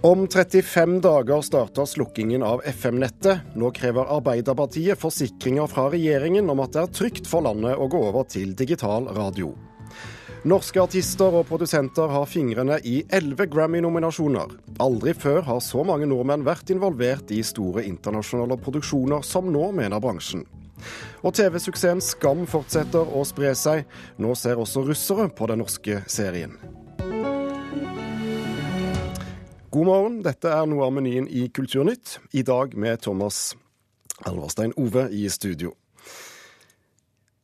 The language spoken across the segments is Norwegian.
Om 35 dager starter slukkingen av FM-nettet. Nå krever Arbeiderpartiet forsikringer fra regjeringen om at det er trygt for landet å gå over til digital radio. Norske artister og produsenter har fingrene i elleve Grammy-nominasjoner. Aldri før har så mange nordmenn vært involvert i store internasjonale produksjoner som nå, mener bransjen. Og TV-suksessen Skam fortsetter å spre seg. Nå ser også russere på den norske serien. God morgen, dette er noe av menyen i Kulturnytt. I dag med Thomas Alverstein Ove i studio.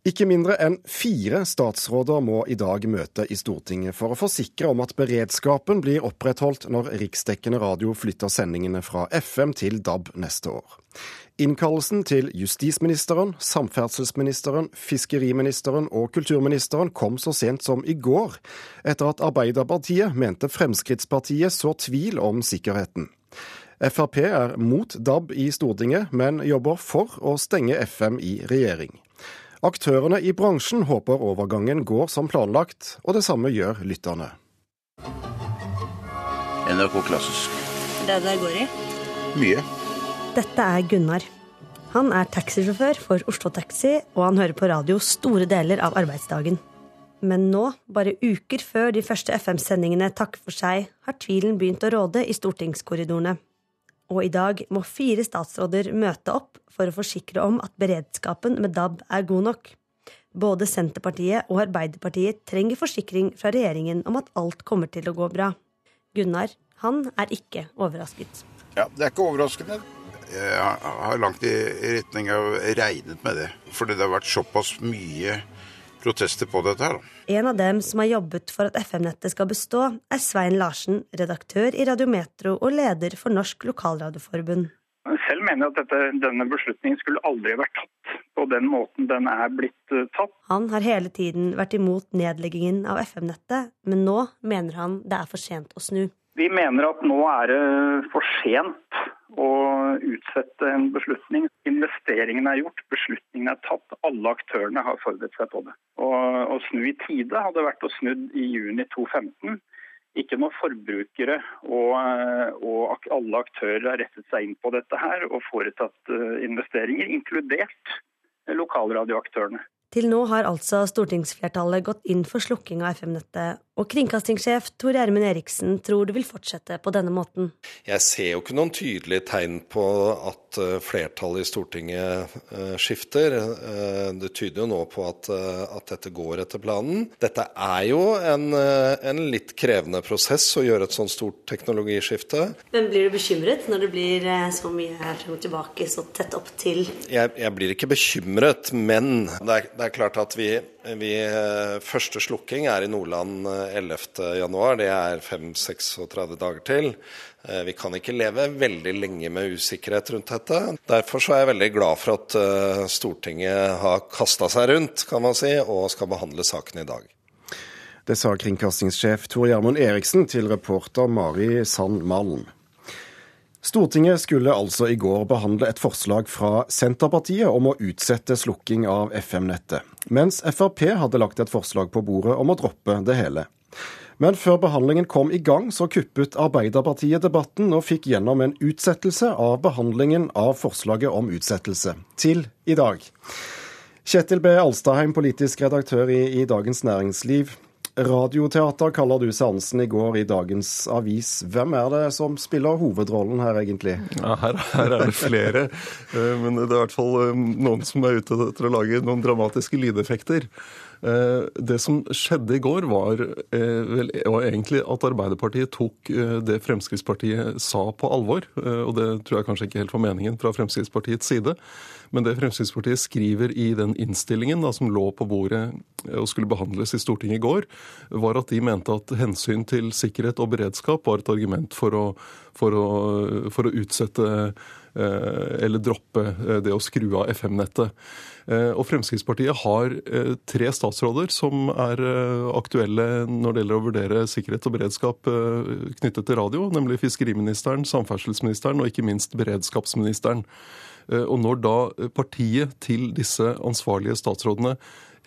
Ikke mindre enn fire statsråder må i dag møte i Stortinget for å forsikre om at beredskapen blir opprettholdt når riksdekkende radio flytter sendingene fra FM til DAB neste år. Innkallelsen til justisministeren, samferdselsministeren, fiskeriministeren og kulturministeren kom så sent som i går, etter at Arbeiderpartiet mente Fremskrittspartiet så tvil om sikkerheten. Frp er mot DAB i Stortinget, men jobber for å stenge FM i regjering. Aktørene i bransjen håper overgangen går som planlagt, og det samme gjør lytterne. NRK Klassisk. Det det går i? Mye. Dette er Gunnar. Han er taxisjåfør for Oslo Taxi, og han hører på radio store deler av arbeidsdagen. Men nå, bare uker før de første FM-sendingene takker for seg, har tvilen begynt å råde i stortingskorridorene. Og i dag må fire statsråder møte opp for å forsikre om at beredskapen med DAB er god nok. Både Senterpartiet og Arbeiderpartiet trenger forsikring fra regjeringen om at alt kommer til å gå bra. Gunnar, han er ikke overrasket. Ja, Det er ikke overraskende. Jeg har langt i retning av regnet med det. Fordi det har vært såpass mye protester på dette her. En av dem som har jobbet for at FM-nettet skal bestå, er Svein Larsen, redaktør i Radiometro og leder for Norsk Lokalradioforbund. Selv mener jeg at dette, denne beslutningen skulle aldri vært tatt på den måten den er blitt uh, tatt. Han har hele tiden vært imot nedleggingen av FM-nettet, men nå mener han det er for sent å snu. Vi mener at nå er det for sent å utsette en beslutning. Investeringen er gjort, beslutningen er tatt. Alle aktørene har forberedt seg på det. Å snu i tide hadde vært å snudd i juni 2015. Ikke når forbrukere og, og, alle aktører har rettet seg inn på dette her og foretatt eh, investeringer, inkludert lokalradioaktørene. Til nå har altså stortingsflertallet gått inn for slukking av FM-nettet, og kringkastingssjef Tor Gjermund Eriksen tror det vil fortsette på denne måten. Jeg ser jo ikke noen tydelige tegn på at eh, flertallet i Stortinget eh, skifter. Eh, det tyder jo nå på at, at dette går etter planen. Dette er jo en, en, litt krevende prosess å gjøre et sånt stort teknologiskifte. Men blir du bekymret når det blir så mye her frem og tilbake, så tett opp til Jeg, jeg blir ikke bekymret, men det er, det det er klart at vi, vi, eh, Første slukking er i Nordland 11.1. Eh, det er 5-36 dager til. Eh, vi kan ikke leve veldig lenge med usikkerhet rundt dette. Derfor er jeg veldig glad for at Stortinget har kasta seg rundt, kan man si, og skal behandle saken i dag. Det sa kringkastingssjef Tor Gjermund Eriksen til reporter Mari Sand Malen. Stortinget skulle altså i går behandle et forslag fra Senterpartiet om å utsette slukking av FM-nettet, mens Frp hadde lagt et forslag på bordet om å droppe det hele. Men før behandlingen kom i gang, så kuppet Arbeiderpartiet debatten og fikk gjennom en utsettelse av behandlingen av forslaget om utsettelse, til i dag. Kjetil B. Alstaheim, politisk redaktør i, i Dagens Næringsliv. Radioteater kaller du seansen i går i dagens avis. Hvem er det som spiller hovedrollen her, egentlig? Ja, her, her, er det flere. Eh, men det er i hvert fall eh, noen som er ute etter å lage noen dramatiske lydeffekter. Eh, det som skjedde i går, var, vel, var, egentlig at Arbeiderpartiet tok det Fremskrittspartiet sa på alvor. Og det tror jeg kanskje ikke helt var meningen fra Fremskrittspartiets side. Men det Fremskrittspartiet skriver i den innstillingen da, som lå på bordet og skulle behandles i Stortinget i går, var at de mente at hensyn til sikkerhet og beredskap var et argument for å, for å, for å utsette eh, eller droppe eh, det å skru av FM-nettet. Eh, og Fremskrittspartiet har tre statsråder som er aktuelle når det gjelder å vurdere sikkerhet og beredskap knyttet til radio, nemlig fiskeriministeren, samferdselsministeren og ikke minst beredskapsministeren. Og når da partiet til disse ansvarlige statsrådene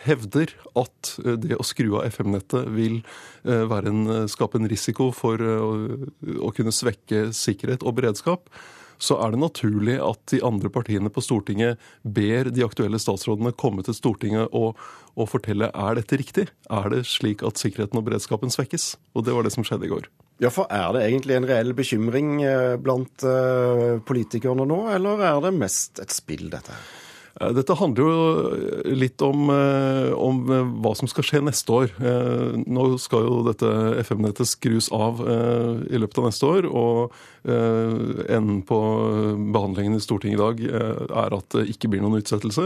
hevder at det å skru av FM-nettet vil en, skape en risiko for å kunne svekke sikkerhet og beredskap, så er det naturlig at de andre partiene på Stortinget ber de aktuelle statsrådene komme til Stortinget og, og fortelle er dette riktig. Er det slik at sikkerheten og beredskapen svekkes? Og det var det som skjedde i går. Ja, for Er det egentlig en reell bekymring eh, blant eh, politikerne nå, eller er det mest et spill, dette? her? Eh, dette handler jo litt om, eh, om, hva som skal skje neste år. Eh, nå skal jo dette FM-nettet skrus av i løpet av neste år. Og enden på behandlingen i Stortinget i dag er at det ikke blir noen utsettelse.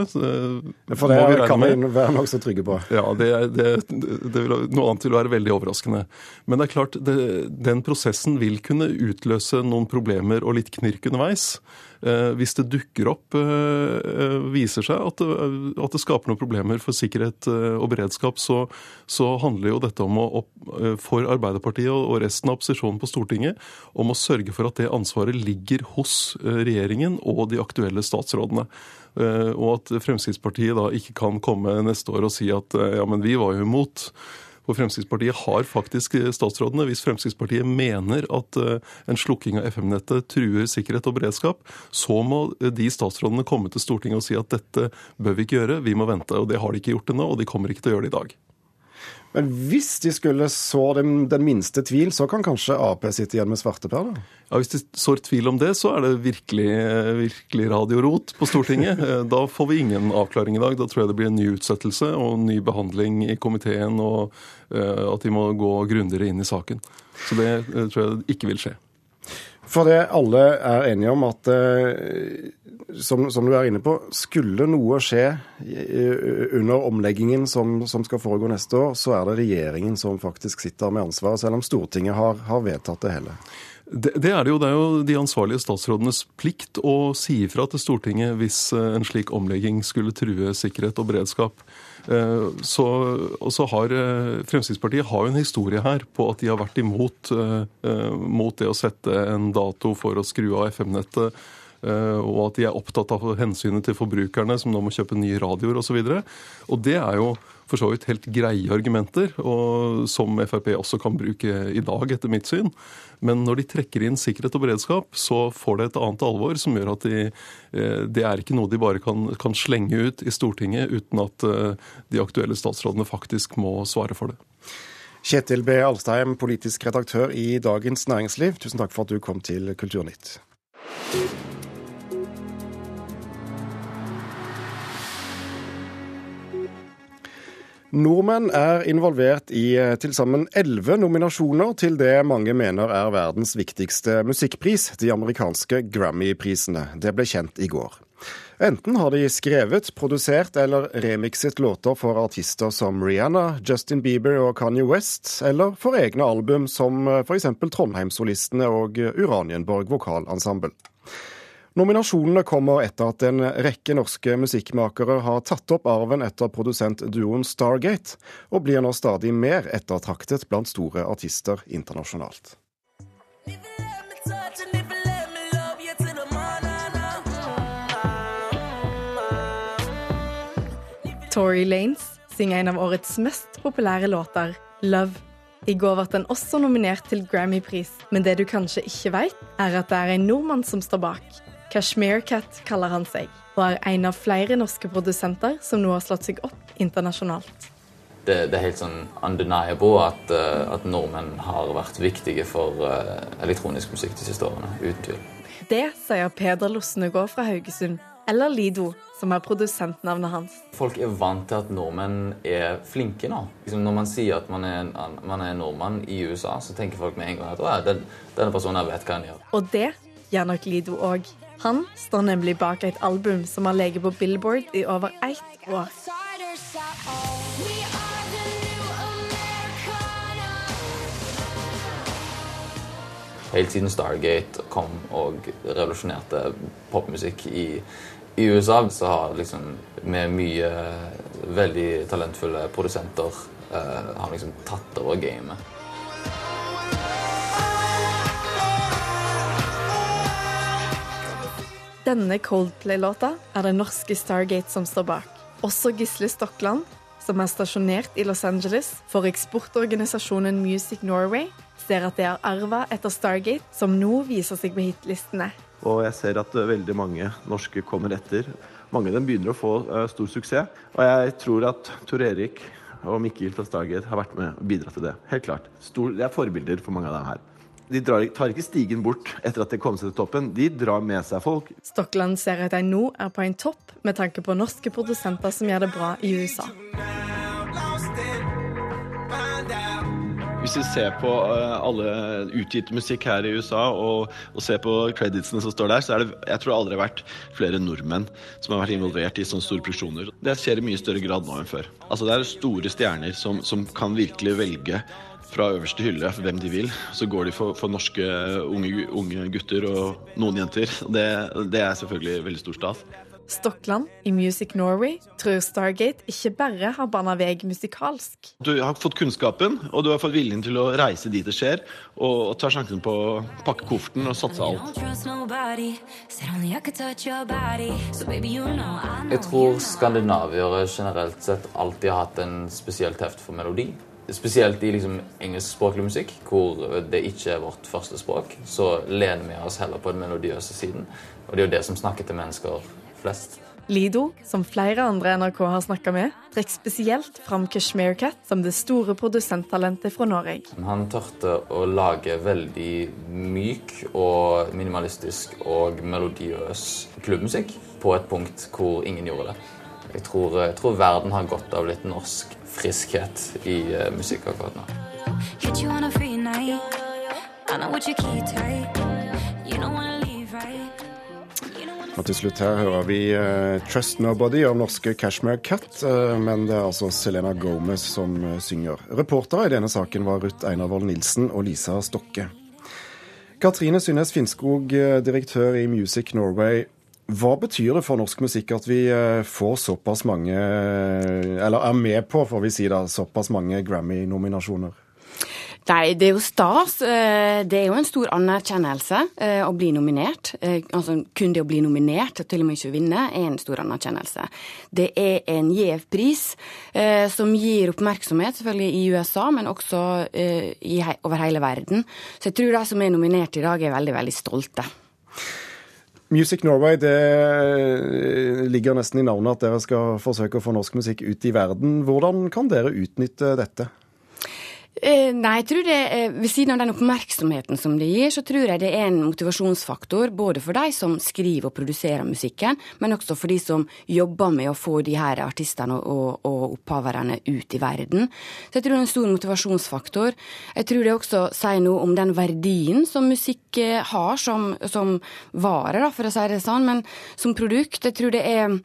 For det kan vi være nokså trygge på. Ja, det, det, det vil, noe annet vil være veldig overraskende. Men det er klart, det, den prosessen vil kunne utløse noen problemer og litt knirk underveis. Eh, hvis det dukker opp, eh, eh, viser seg at det, at det skaper noen problemer for sikkerhet og beredskap, så, så handler jo dette om å, for Arbeiderpartiet og resten av opposisjonen på Stortinget om å sørge for at det ansvaret ligger hos regjeringen og de aktuelle statsrådene. Og at Fremskrittspartiet da ikke kan komme neste år og si at ja, men vi var jo imot. For Fremskrittspartiet har faktisk statsrådene. Hvis Fremskrittspartiet mener at eh, en slukking av FM-nettet truer sikkerhet og beredskap, så må de statsrådene komme til Stortinget og si at dette bør vi ikke gjøre, vi må vente. Og det har de ikke gjort ennå, og de kommer ikke til å gjøre det i dag. Men hvis de skulle så den, den, minste tvil, så kan kanskje Ap sitte igjen med svarteper? da? Ja, Hvis de sår tvil om det, så er det virkelig, virkelig radiorot på Stortinget. Eh, da får vi ingen avklaring i dag. Da tror jeg det blir en ny utsettelse og en ny behandling i komiteen, og uh, at de må gå grundigere inn i saken. Så det uh, tror jeg ikke vil skje. For det alle er enige om at uh, som, som, du er inne på, skulle noe skje under omleggingen som, som, skal foregå neste år, så er det regjeringen som faktisk sitter med ansvaret, selv om Stortinget har, har vedtatt det hele. Det, det, er det, jo, det er jo de ansvarlige statsrådenes plikt å si ifra til Stortinget hvis eh, en slik omlegging skulle true sikkerhet og beredskap. Eh, så, og så har eh, Fremskrittspartiet har jo en historie her på at de har vært imot mot det å sette en dato for å skru av FM-nettet Eh, og at de er opptatt av hensynet til forbrukerne, som nå må kjøpe nye radioer osv. Og, så og det er jo for så vidt helt greie argumenter, og som Frp også kan bruke i dag, etter mitt syn. Men når de trekker inn sikkerhet og beredskap, så får det et annet alvor som gjør at de, eh, det er ikke noe de bare kan, kan slenge ut i Stortinget uten at eh, de aktuelle statsrådene faktisk må svare for det. Kjetil B. Alstheim, politisk redaktør i Dagens Næringsliv, tusen takk for at du kom til Kulturnytt. Nordmenn er involvert i eh, til sammen elleve nominasjoner til det mange mener er verdens viktigste musikkpris, de amerikanske Grammy-prisene. Det ble kjent i går. Enten har de skrevet, produsert eller remixet låter for artister som Rihanna, Justin Bieber og Kanye West, eller for egne album som eh, f.eks. Trondheimssolistene og Uranienborg vokalensemble. Nominasjonene kommer etter at en rekke norske musikkmakere har tatt opp arven etter produsentduoen Stargate, og blir nå stadig mer ettertraktet blant store artister internasjonalt. Tory Lanes synger en av årets mest populære låter, 'Love'. I går ble den også nominert til Grammy-pris, men det du kanskje ikke vet, er at det er en nordmann som står bak. Kashmir Cat kaller han seg, og er en av flere norske produsenter som nå har slått seg opp internasjonalt. Det, det er helt sånn undeniable at, uh, at, nordmenn har vært viktige for uh, elektronisk musikk de siste årene. Uten tvil. Det sier Peder Losnegård fra Haugesund, eller Lido, som er produsentnavnet hans. Folk er vant til at nordmenn er flinke nå. Liksom når man sier at man er, man er, nordmann i USA, så tenker folk med en gang at den, denne personen vet hva han gjør. Og det gjør nok Lido òg. Han står nemlig bak et album som har ligget på Billboard i over ett år. Helt siden Stargate kom og revolusjonerte popmusikk i, i USA, så har liksom vi mye veldig talentfulle produsenter eh, har liksom tatt over gamet. Denne Coldplay-låta er det norske Stargate som står bak. Også Gisle Stokland, som er stasjonert i Los Angeles for eksportorganisasjonen Music Norway, ser at det er arva etter Stargate, som nå viser seg på hitlistene. Og jeg ser at veldig mange norske kommer etter. Mange av dem begynner å få uh, stor suksess. Og jeg tror at Tor Erik og Mikkel fra Stargate har vært med og bidratt til det. Helt klart. Stor, det er forbilder for mange av dem her. De drar, tar ikke stigen bort etter at de kom seg til toppen. De drar med seg folk. Stokkeland ser at de nå er på en topp med tanke på norske produsenter som gjør det bra i USA. Hvis vi ser på uh, alle utgitt musikk her i USA og, og ser på creditsene som står der, så er det jeg tror det aldri har vært flere nordmenn som har vært involvert i sånne store produksjoner. Det skjer i mye større grad nå enn før. Altså Det er store stjerner som, som kan virkelig velge fra øverste hylle hvem de vil. Så går de for, for norske unge, unge, gutter og noen jenter. Det, det er selvfølgelig veldig stor stas. Stokland i Music Norway tror Stargate ikke bare har bana vei musikalsk. Du har fått kunnskapen, og du har fått viljen til å reise dit det skjer, og, og ta sjansen på å pakke kofferten og satse alt. Jeg tror skandinaviere generelt sett alltid har hatt en spesiell teft for melodi. Spesielt i liksom engelskspråklig musikk, hvor det ikke er vårt første språk, så lener vi oss heller på den melodiøse siden. Og det er jo det som snakker til mennesker flest. Lido, som flere andre NRK har snakka med, trekker spesielt fram Kashmir Cat som det store produsenttalentet fra Norge. Han tørte å lage veldig myk og minimalistisk og melodiøs klubbmusikk på et punkt hvor ingen gjorde det. Jeg tror, jeg tror verden har godt av litt norsk friskhet i uh, musikk akkurat nå. Og til slutt her hører vi uh, 'Trust Nobody' av norske Cashmere Cat, uh, men det er altså Selena Gomez som uh, synger. Reportere i denne saken var Ruth Einarvold Nilsen og Lisa Stokke. Katrine Synnes Finnskog, direktør i Music Norway. Hva betyr det for norsk musikk at vi får såpass mange, eller er med på, får vi si da, såpass mange Grammy-nominasjoner? Nei, det er jo stas. Eh, det er jo en stor anerkjennelse eh, å bli nominert. Eh, altså kun det å bli nominert, til og med ikke vinne, er en stor anerkjennelse. Det er en gjev pris som gir oppmerksomhet, selvfølgelig i USA, men også over hele verden. Så jeg tror de som er nominert i dag, er veldig, veldig stolte. Music Norway, det ligger nesten i navnet at dere skal forsøke å få norsk musikk ut i verden. Hvordan kan dere utnytte dette? Eh, nei, jeg tror det, eh, Ved siden av den oppmerksomheten som det gir, så tror jeg det er en motivasjonsfaktor både for de som skriver og produserer musikken, men også for de som jobber med å få de her artistene og, og opphaverne ut i verden. Så jeg tror det er en stor motivasjonsfaktor. Jeg tror det også sier noe om den verdien som musikk eh, har som, som vare, da, for å si det sånn, men som produkt. Jeg tror det er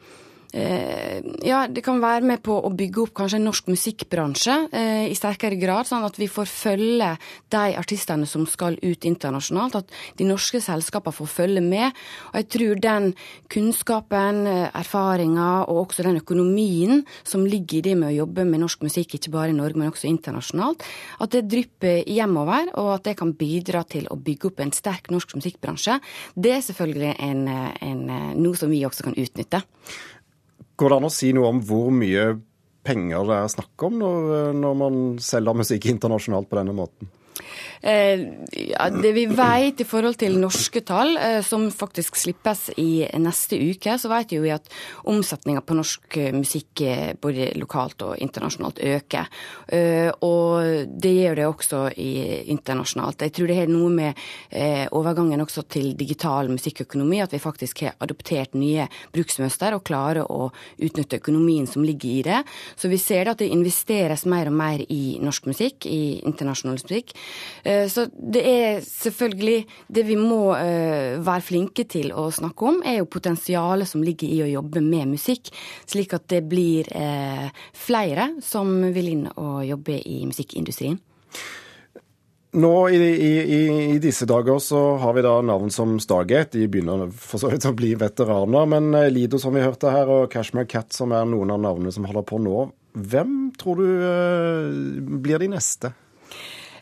ja, det kan være med på å bygge opp kanskje en norsk musikkbransje eh, i sterkere grad, sånn at vi får følge de artistene som skal ut internasjonalt. At de norske selskapene får følge med. Og jeg tror den kunnskapen, eh, erfaringa og også den økonomien som ligger i det med å jobbe med norsk musikk, ikke bare i Norge, men også internasjonalt, at det drypper hjemover, og at det kan bidra til å bygge opp en sterk norsk musikkbransje, det er selvfølgelig en, en, noe som vi også kan utnytte. Går det an å si noe om hvor mye penger det er snakk om når, når man selger musikk internasjonalt på denne måten? Eh, ja, det vi vet i forhold til norske tall, eh, som faktisk slippes i neste uke, så vet vi at omsetninga på norsk eh, musikk både lokalt og internasjonalt øker. Og det gjør det også internasjonalt. Jeg tror det har noe med overgangen også til digital musikkøkonomi, at vi faktisk har adoptert nye bruksmønster og klarer å utnytte økonomien som ligger i det. Så vi ser at det investeres mer og mer i norsk musikk, i internasjonal musikk. Eh, så det er selvfølgelig Det vi må eh, være flinke til å snakke om, er jo potensialet som ligger i å jobbe med musikk, slik at det blir eh, flere som vil inn og jobbe i musikkindustrien. Nå i, i, i, disse dager så har vi da navn som Stargate. De begynner for så vidt å bli veteraner. Men Lido, som vi hørte her, og Cashmere Cat, som er noen av navnene som holder på nå. Hvem tror du blir de neste?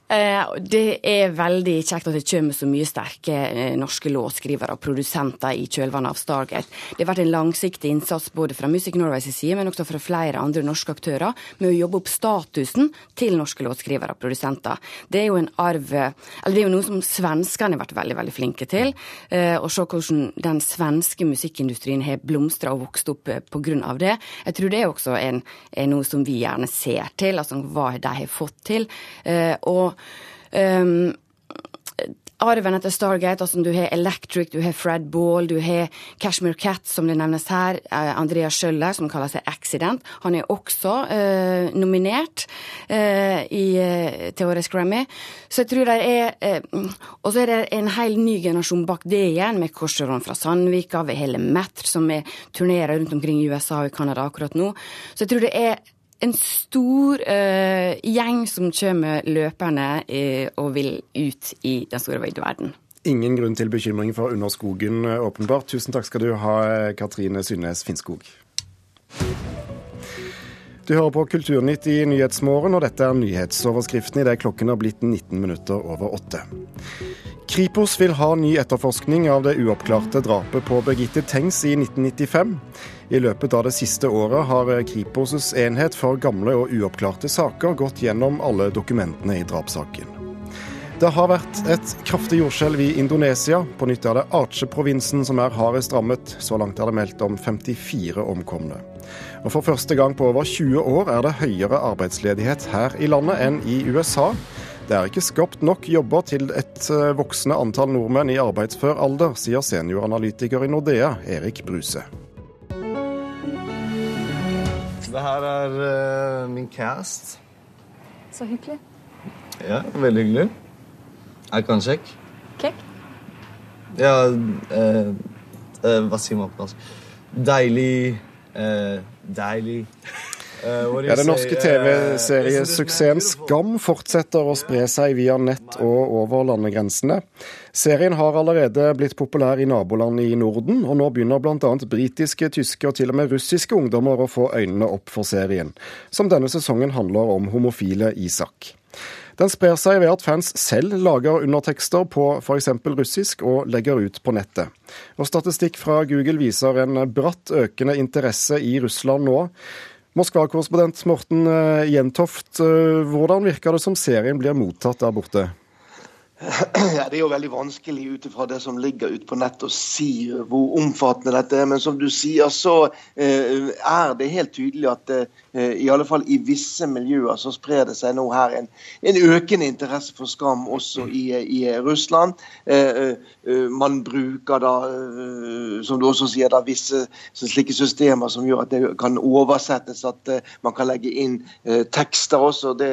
Eh, det er veldig kjekt at det kommer så mye sterke eh, norske låtskrivere og produsenter i kjølvannet av Stargate. Det har vært en langsiktig innsats både fra Music Norways side, men også fra flere andre norske aktører, med å jobbe opp statusen til norske låtskrivere og produsenter. Det er jo en arv Eller det er jo noe som svenskene har vært veldig, veldig flinke til. Eh, å se hvordan den svenske musikkindustrien har blomstra og vokst opp av det. Jeg tror det er også en, er noe som vi gjerne ser til, altså hva de har fått til. Og um, arven etter Stargate, altså du har Electric, du har Fred Ball, du har Cashmere Cat, som det nevnes her, Andrea Andreas Schjøller, som kaller seg Accident. Han er også uh, nominert uh, i, til årets Grammy. Så jeg tror det er Og så er det en hel ny generasjon bak det igjen, med Korseron fra Sandvika, ved hele Metr, som er turnerer rundt omkring i USA og i Canada akkurat nå. Så jeg tror det er en stor uh, gjeng som kommer løpende uh, og vil ut i den store vide verden. Ingen grunn til bekymring for Underskogen, eh, åpenbart. Tusen takk skal du ha, Katrine Synnes Finnskog. Du hører på Kulturnytt i Nyhetsmorgen, og dette er nyhetsoverskriften idet klokken har blitt 19 minutter over åtte. Kripos vil ha ny etterforskning av det uoppklarte drapet på Birgitte Tengs i 1995. I løpet av det siste året har Kripos' enhet for gamle og uoppklarte saker gått gjennom alle dokumentene i drapssaken. Det har vært et kraftig jordskjelv i Indonesia. På nytt er det Aceh-provinsen som er hardest rammet. Så langt er det meldt om 54 omkomne. Og For første gang på over 20 år er det høyere arbeidsledighet her i landet enn i USA. Det er ikke skapt nok jobber til et eh, voksende antall nordmenn i arbeidsfør alder, sier senioranalytiker i Nordea, Erik Bruse. Det her er uh, min cast. Så hyggelig. Ja, veldig hyggelig. Jeg kan sjekke. Kjekk? Ja, uh, uh, hva sier man på norsk? Deilig Deilig ja, Den norske TV-seriesuksessen Skam fortsetter å spre seg via nett og over landegrensene. Serien har allerede blitt populær i naboland i Norden, og nå begynner bl.a. britiske, tyske og til og med russiske ungdommer å få øynene opp for serien, som denne sesongen handler om homofile Isak. Den sprer seg ved at fans selv lager undertekster på f.eks. russisk og legger ut på nettet. Og Statistikk fra Google viser en bratt økende interesse i Russland nå. Moskva-korrespondent Morten eh, Jentoft, eh, hvordan virker det som serien blir mottatt der borte? Ja, det er jo veldig vanskelig ut ifra det som ligger ute på nettet å si hvor omfattende dette er. Men som du sier, så eh, er det helt tydelig at eh, i alle fall i visse miljøer så sprer det seg nå her en, en økende interesse for skam også i, i Russland. Eh, man bruker da, som du også sier, da visse slike systemer som gjør at det kan oversettes, at man kan legge inn tekster også. Det,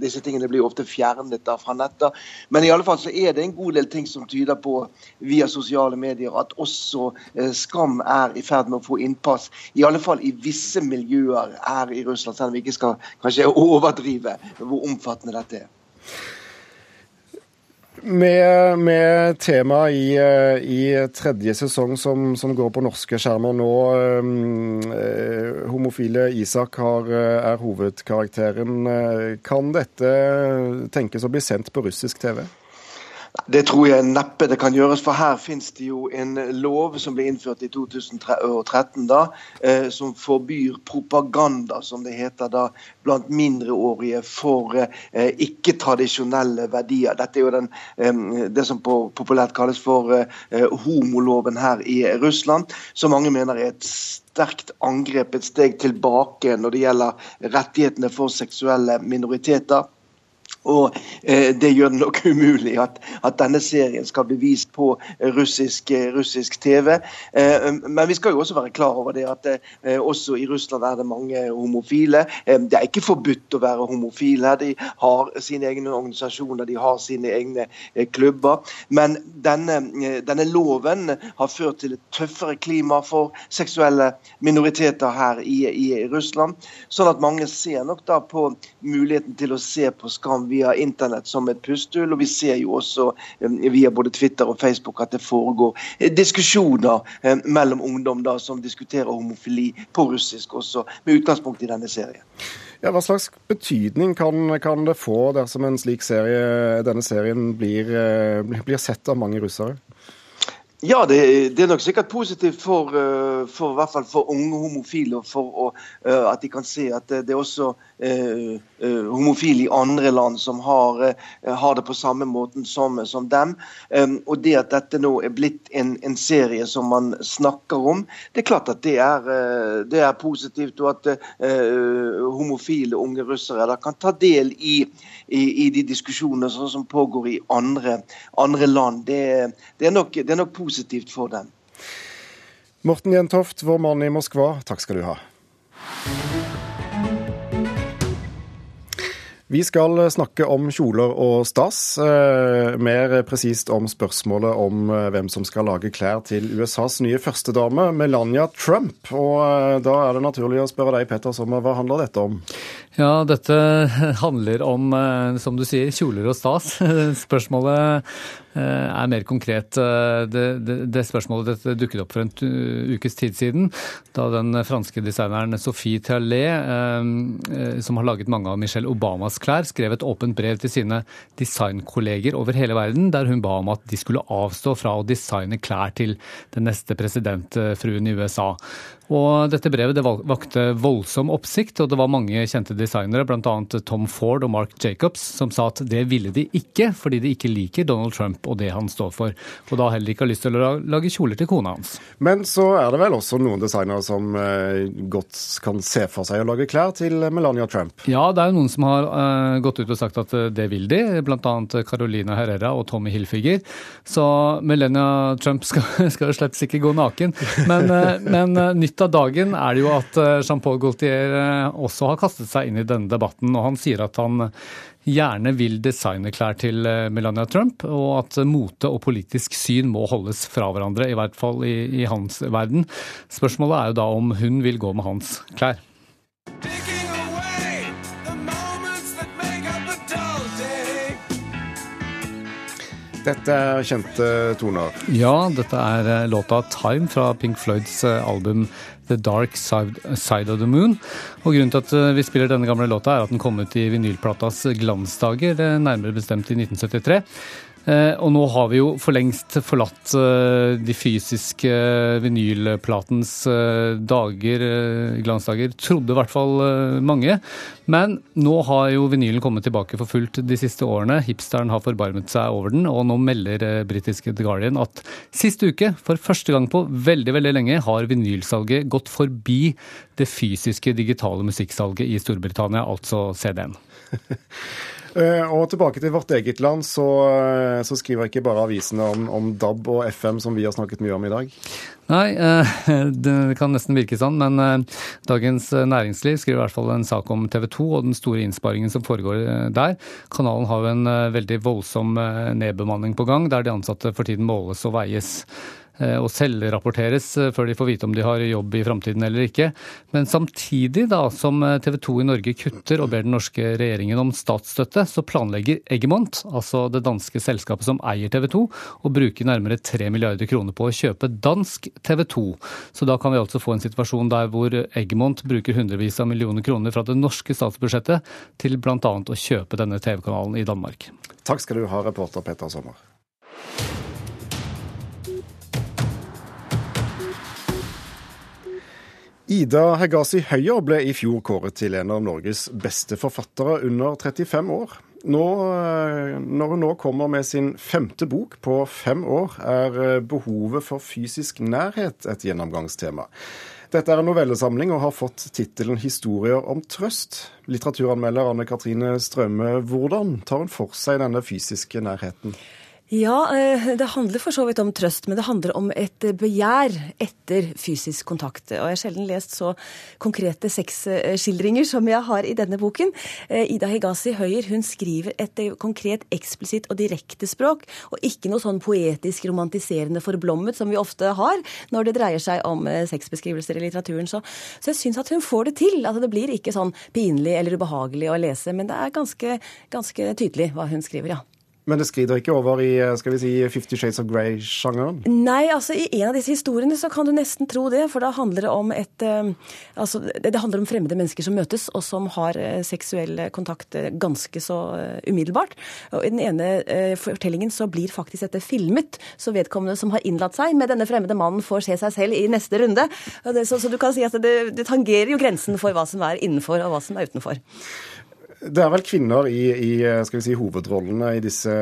disse tingene blir ofte fjernet da fra nettet. Men i alle fall så er det en god del ting som tyder på via sosiale medier at også eh, skam er i ferd med å få innpass, i alle fall i visse miljøer her i Russland, selv om vi ikke skal kanskje overdrive hvor omfattende dette er. Med, med tema i, eh, i, tredje sesong som, som, går på norske skjermer nå. Eh, homofile Isak har, er hovedkarakteren. Kan dette tenkes å bli sendt på russisk TV? Det tror jeg neppe det kan gjøres, for her finnes det jo en lov som ble innført i 2013 da, eh, som forbyr propaganda, som det heter da, blant mindreårige for eh, ikke-tradisjonelle verdier. Dette er jo den, eh, det som populært kalles for homoloven her i Russland, som mange mener er et sterkt angrep, et steg tilbake når det gjelder rettighetene for seksuelle minoriteter. Og eh, Det gjør det nok umulig at, at, denne serien skal bli vist på russisk, russisk TV. Eh, men vi skal jo også være klar over det at eh, også i Russland er det mange homofile. Eh, det er ikke forbudt å være homofil her. De har sine egne organisasjoner, de har sine egne eh, klubber. Men denne, eh, denne, loven har ført til et tøffere klima for seksuelle minoriteter her i, i Russland. Sånn at mange ser nok da på muligheten til å se på Skam via internett som et pustehull. Og vi ser jo også via både Twitter og Facebook at det foregår diskusjoner mellom ungdom da, som diskuterer homofili på russisk, også med utgangspunkt i denne serien. Ja, hva slags betydning kan, kan, det få dersom en slik serie, denne serien blir, blir sett av mange russere? Ja, det, det, er nok sikkert positivt for, eh, for, hvert fall for unge homofile. For å, eh, at de kan se at det er også eh, homofile i andre land som har, har, det på samme måten som, som dem. Og det at dette nå er blitt en, en, serie som man snakker om, det er klart at det er, det er positivt. Og at homofile unge russere da kan ta del i, i, i de diskusjonene som pågår i andre, andre land. Det, det, er nok, det er nok positivt positivt for dem. Morten Jentoft, vår mann i Moskva, takk skal du ha. Vi skal snakke om kjoler og stas. Eh, mer presist om spørsmålet om eh, hvem som skal lage klær til USAs nye førstedame, Melania Trump. Og eh, da er det naturlig å spørre deg, Petter Sommer, hva handler dette om? Ja, dette handler om, som du sier, kjoler og stas. Spørsmålet Eh, er mer konkret. Eh, det, det, det spørsmålet dette dukket opp for en ukes tid siden, da den franske designeren Sophie Tallé, eh, som har laget mange av Michelle Obamas klær, skrev et åpent brev til sine designkolleger over hele verden, der hun ba om at de skulle avstå fra å designe klær til den neste presidentfruen i USA. Og dette brevet det vakte voldsom oppsikt, og det var mange kjente designere, bl.a. Tom Ford og Mark Jacobs, som sa at det ville de ikke, fordi de ikke liker Donald Trump og det han står for. Og da heller ikke har lyst til å lage kjoler til kona hans. Men så er det vel også noen designere som eh, godt kan se for seg å lage klær til Melania Trump? Ja, det er jo noen som har uh, gått ut og sagt at eh, det vil de, bl.a. Carolina Herrera og Tommy Hilfiger. Så Melania Trump skal, skal jo slett ikke gå naken. Men, men uh, nytt av dagen er det jo at Jean-Paul Gaultier også har kastet seg inn i denne debatten, og han sier at han gjerne vil designe klær til eh, Melania Trump, og at mote og politisk syn må holdes fra hverandre, i hvert fall i, i hans verden. Spørsmålet er jo da om hun vil gå med hans klær. Dette er kjente toner? Ja, dette er eh, låta 'Time' fra Pink Floyds eh, album 'The Dark Side of the Moon'. Og Grunnen til at eh, vi spiller denne gamle låta, er at den kom ut i vinylplatas glansdager, nærmere bestemt i 1973. Eh, og nå har vi jo for lengst forlatt eh, de fysiske vinylplatens eh, dager, glansdager. Trodde i hvert fall mange. Men nå har jo vinylen kommet tilbake for fullt de siste årene. Hipsteren har forbarmet seg over den, og nå melder britiske The Guardian at sist uke, for første gang på veldig, veldig lenge, har vinylsalget gått forbi det fysiske digitale musikksalget i Storbritannia, altså CD-en. Eh, og tilbake til vårt eget land, så, eh, så skriver ikke bare avisene om, om, DAB og FM, som vi har snakket mye om i dag. Nei, eh, det kan nesten virke sånn, men Dagens Næringsliv skriver i hvert fall en sak om TV 2 og den store innsparingen som foregår der. Kanalen har jo en veldig voldsom nedbemanning på gang, der de ansatte for tiden måles og veies. Eh, og selvrapporteres eh, før de får vite om de har jobb i framtiden eller ikke. Men samtidig da, som eh, TV 2 i Norge kutter og ber den norske regjeringen om statsstøtte, så planlegger Eggemont, altså det danske selskapet som eier TV 2, å bruke nærmere 3 milliarder kroner på å kjøpe dansk TV 2. Så da kan vi altså få en situasjon der hvor Eggemont bruker hundrevis av millioner kroner fra det norske statsbudsjettet til bl.a. å kjøpe denne TV-kanalen i Danmark. Takk skal du ha, reporter Petter Sommer. Ida Hegazi Høyer ble i fjor kåret til en av Norges beste forfattere under 35 år. Nå, eh, når hun nå kommer med sin femte bok på fem år, er eh, behovet for fysisk nærhet et gjennomgangstema. Dette er en novellesamling og har fått tittelen 'Historier om trøst'. Litteraturanmelder Anne Katrine Strømme, hvordan tar hun for seg denne fysiske nærheten? Ja, eh, det handler for så vidt om trøst, men det handler om et begjær etter fysisk kontakt. Og jeg har sjelden lest så konkrete sexskildringer som jeg har i denne boken. Eh, Ida Higazi Høyer hun skriver et konkret, eksplisitt og direkte språk, og ikke noe sånn poetisk, romantiserende forblommet som vi ofte har når det dreier seg om eh, sexbeskrivelser i litteraturen. Så, så jeg syns at hun får det til. Altså, det blir ikke sånn pinlig eller ubehagelig å lese, men det er ganske, ganske tydelig hva hun skriver, ja. Men det skrider ikke over i skal vi si, Fifty Shades of Grey-sjangeren? Nei, altså i en av disse historiene så kan du nesten tro det. For da handler det om et uh, Altså det, handler om fremmede mennesker som møtes, og som har uh, seksuell kontakt ganske så umiddelbart. Og i den ene fortellingen så blir faktisk dette filmet, så vedkommende som har innlatt seg med denne fremmede mannen, får se seg selv i neste runde. Så, så, du kan si at det, det tangerer jo grensen for hva som er innenfor og hva som er utenfor. Det er vel kvinner i, i vi si, hovedrollene i disse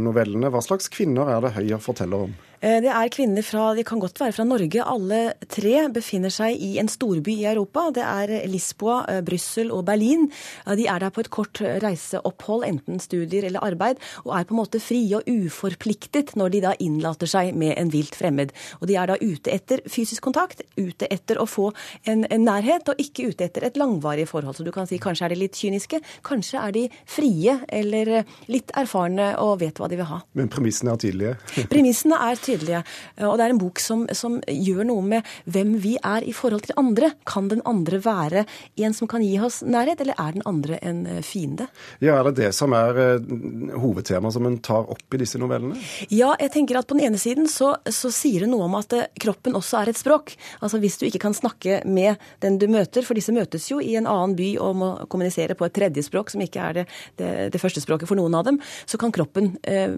novellene. Hva slags kvinner er det Høyer forteller om? Eh, det er kvinner fra De kan godt være fra Norge. Alle tre befinner seg i en storby i Europa. Det er Lisboa, eh, Brussel og Berlin. De er der på et kort reiseopphold, enten studier eller arbeid, og er på en måte frie og uforpliktet når de da innlater seg med en vilt fremmed. Og de er da ute etter fysisk kontakt, ute etter å få en, en nærhet, og ikke ute etter et langvarig forhold. Så du kan si kanskje er de litt kyniske, kanskje er de frie eller litt erfarne og vet hva de vil ha. Men premissene er tydelige? Premissene er tydelige tydelige. Og det er en bok som, som, gjør noe med hvem vi er i forhold til andre. Kan den andre være en som kan gi oss nærhet, eller er den andre en eh, fiende? Ja, Er det det som er uh, hovedtemaet som en tar opp i disse novellene? Ja, jeg tenker at på den ene siden så, så sier det noe om at kroppen også er et språk. Altså Hvis du ikke kan snakke med den du møter, for disse møtes jo i en annen by og må kommunisere på et tredje språk som ikke er det, det, det første språket for noen av dem, så kan kroppen eh,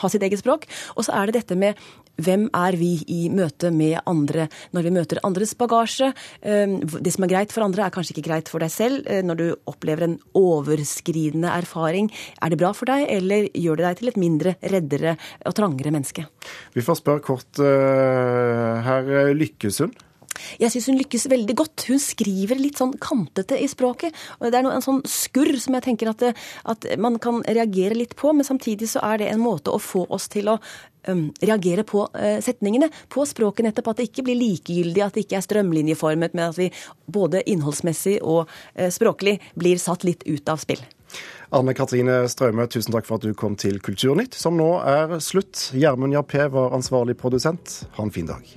ha sitt eget språk. Og så er det dette med hvem er vi i møte med andre når vi møter andres bagasje? Ehm, det som er greit for andre, er kanskje ikke greit for deg selv. Eh, når du opplever en overskridende erfaring, er det bra for deg, eller gjør det deg til et mindre, reddere og trangere menneske? Vi får spørre kort her. herr Lykkesund. Jeg syns hun lykkes veldig godt. Hun skriver litt sånn kantete i språket. og Det er en sånn skurr som jeg tenker at, at, man kan reagere litt på, men samtidig så er det en måte å få oss til å reagere på uh, setningene, på språket nettopp. At det ikke blir likegyldig, at det ikke er strømlinjeformet, men at vi både innholdsmessig og uh, språklig blir satt litt ut av spill. Anne Katrine Straume, tusen takk for at du kom til Kulturnytt, som nå er slutt. Gjermund Jappé var ansvarlig produsent. Ha en fin dag.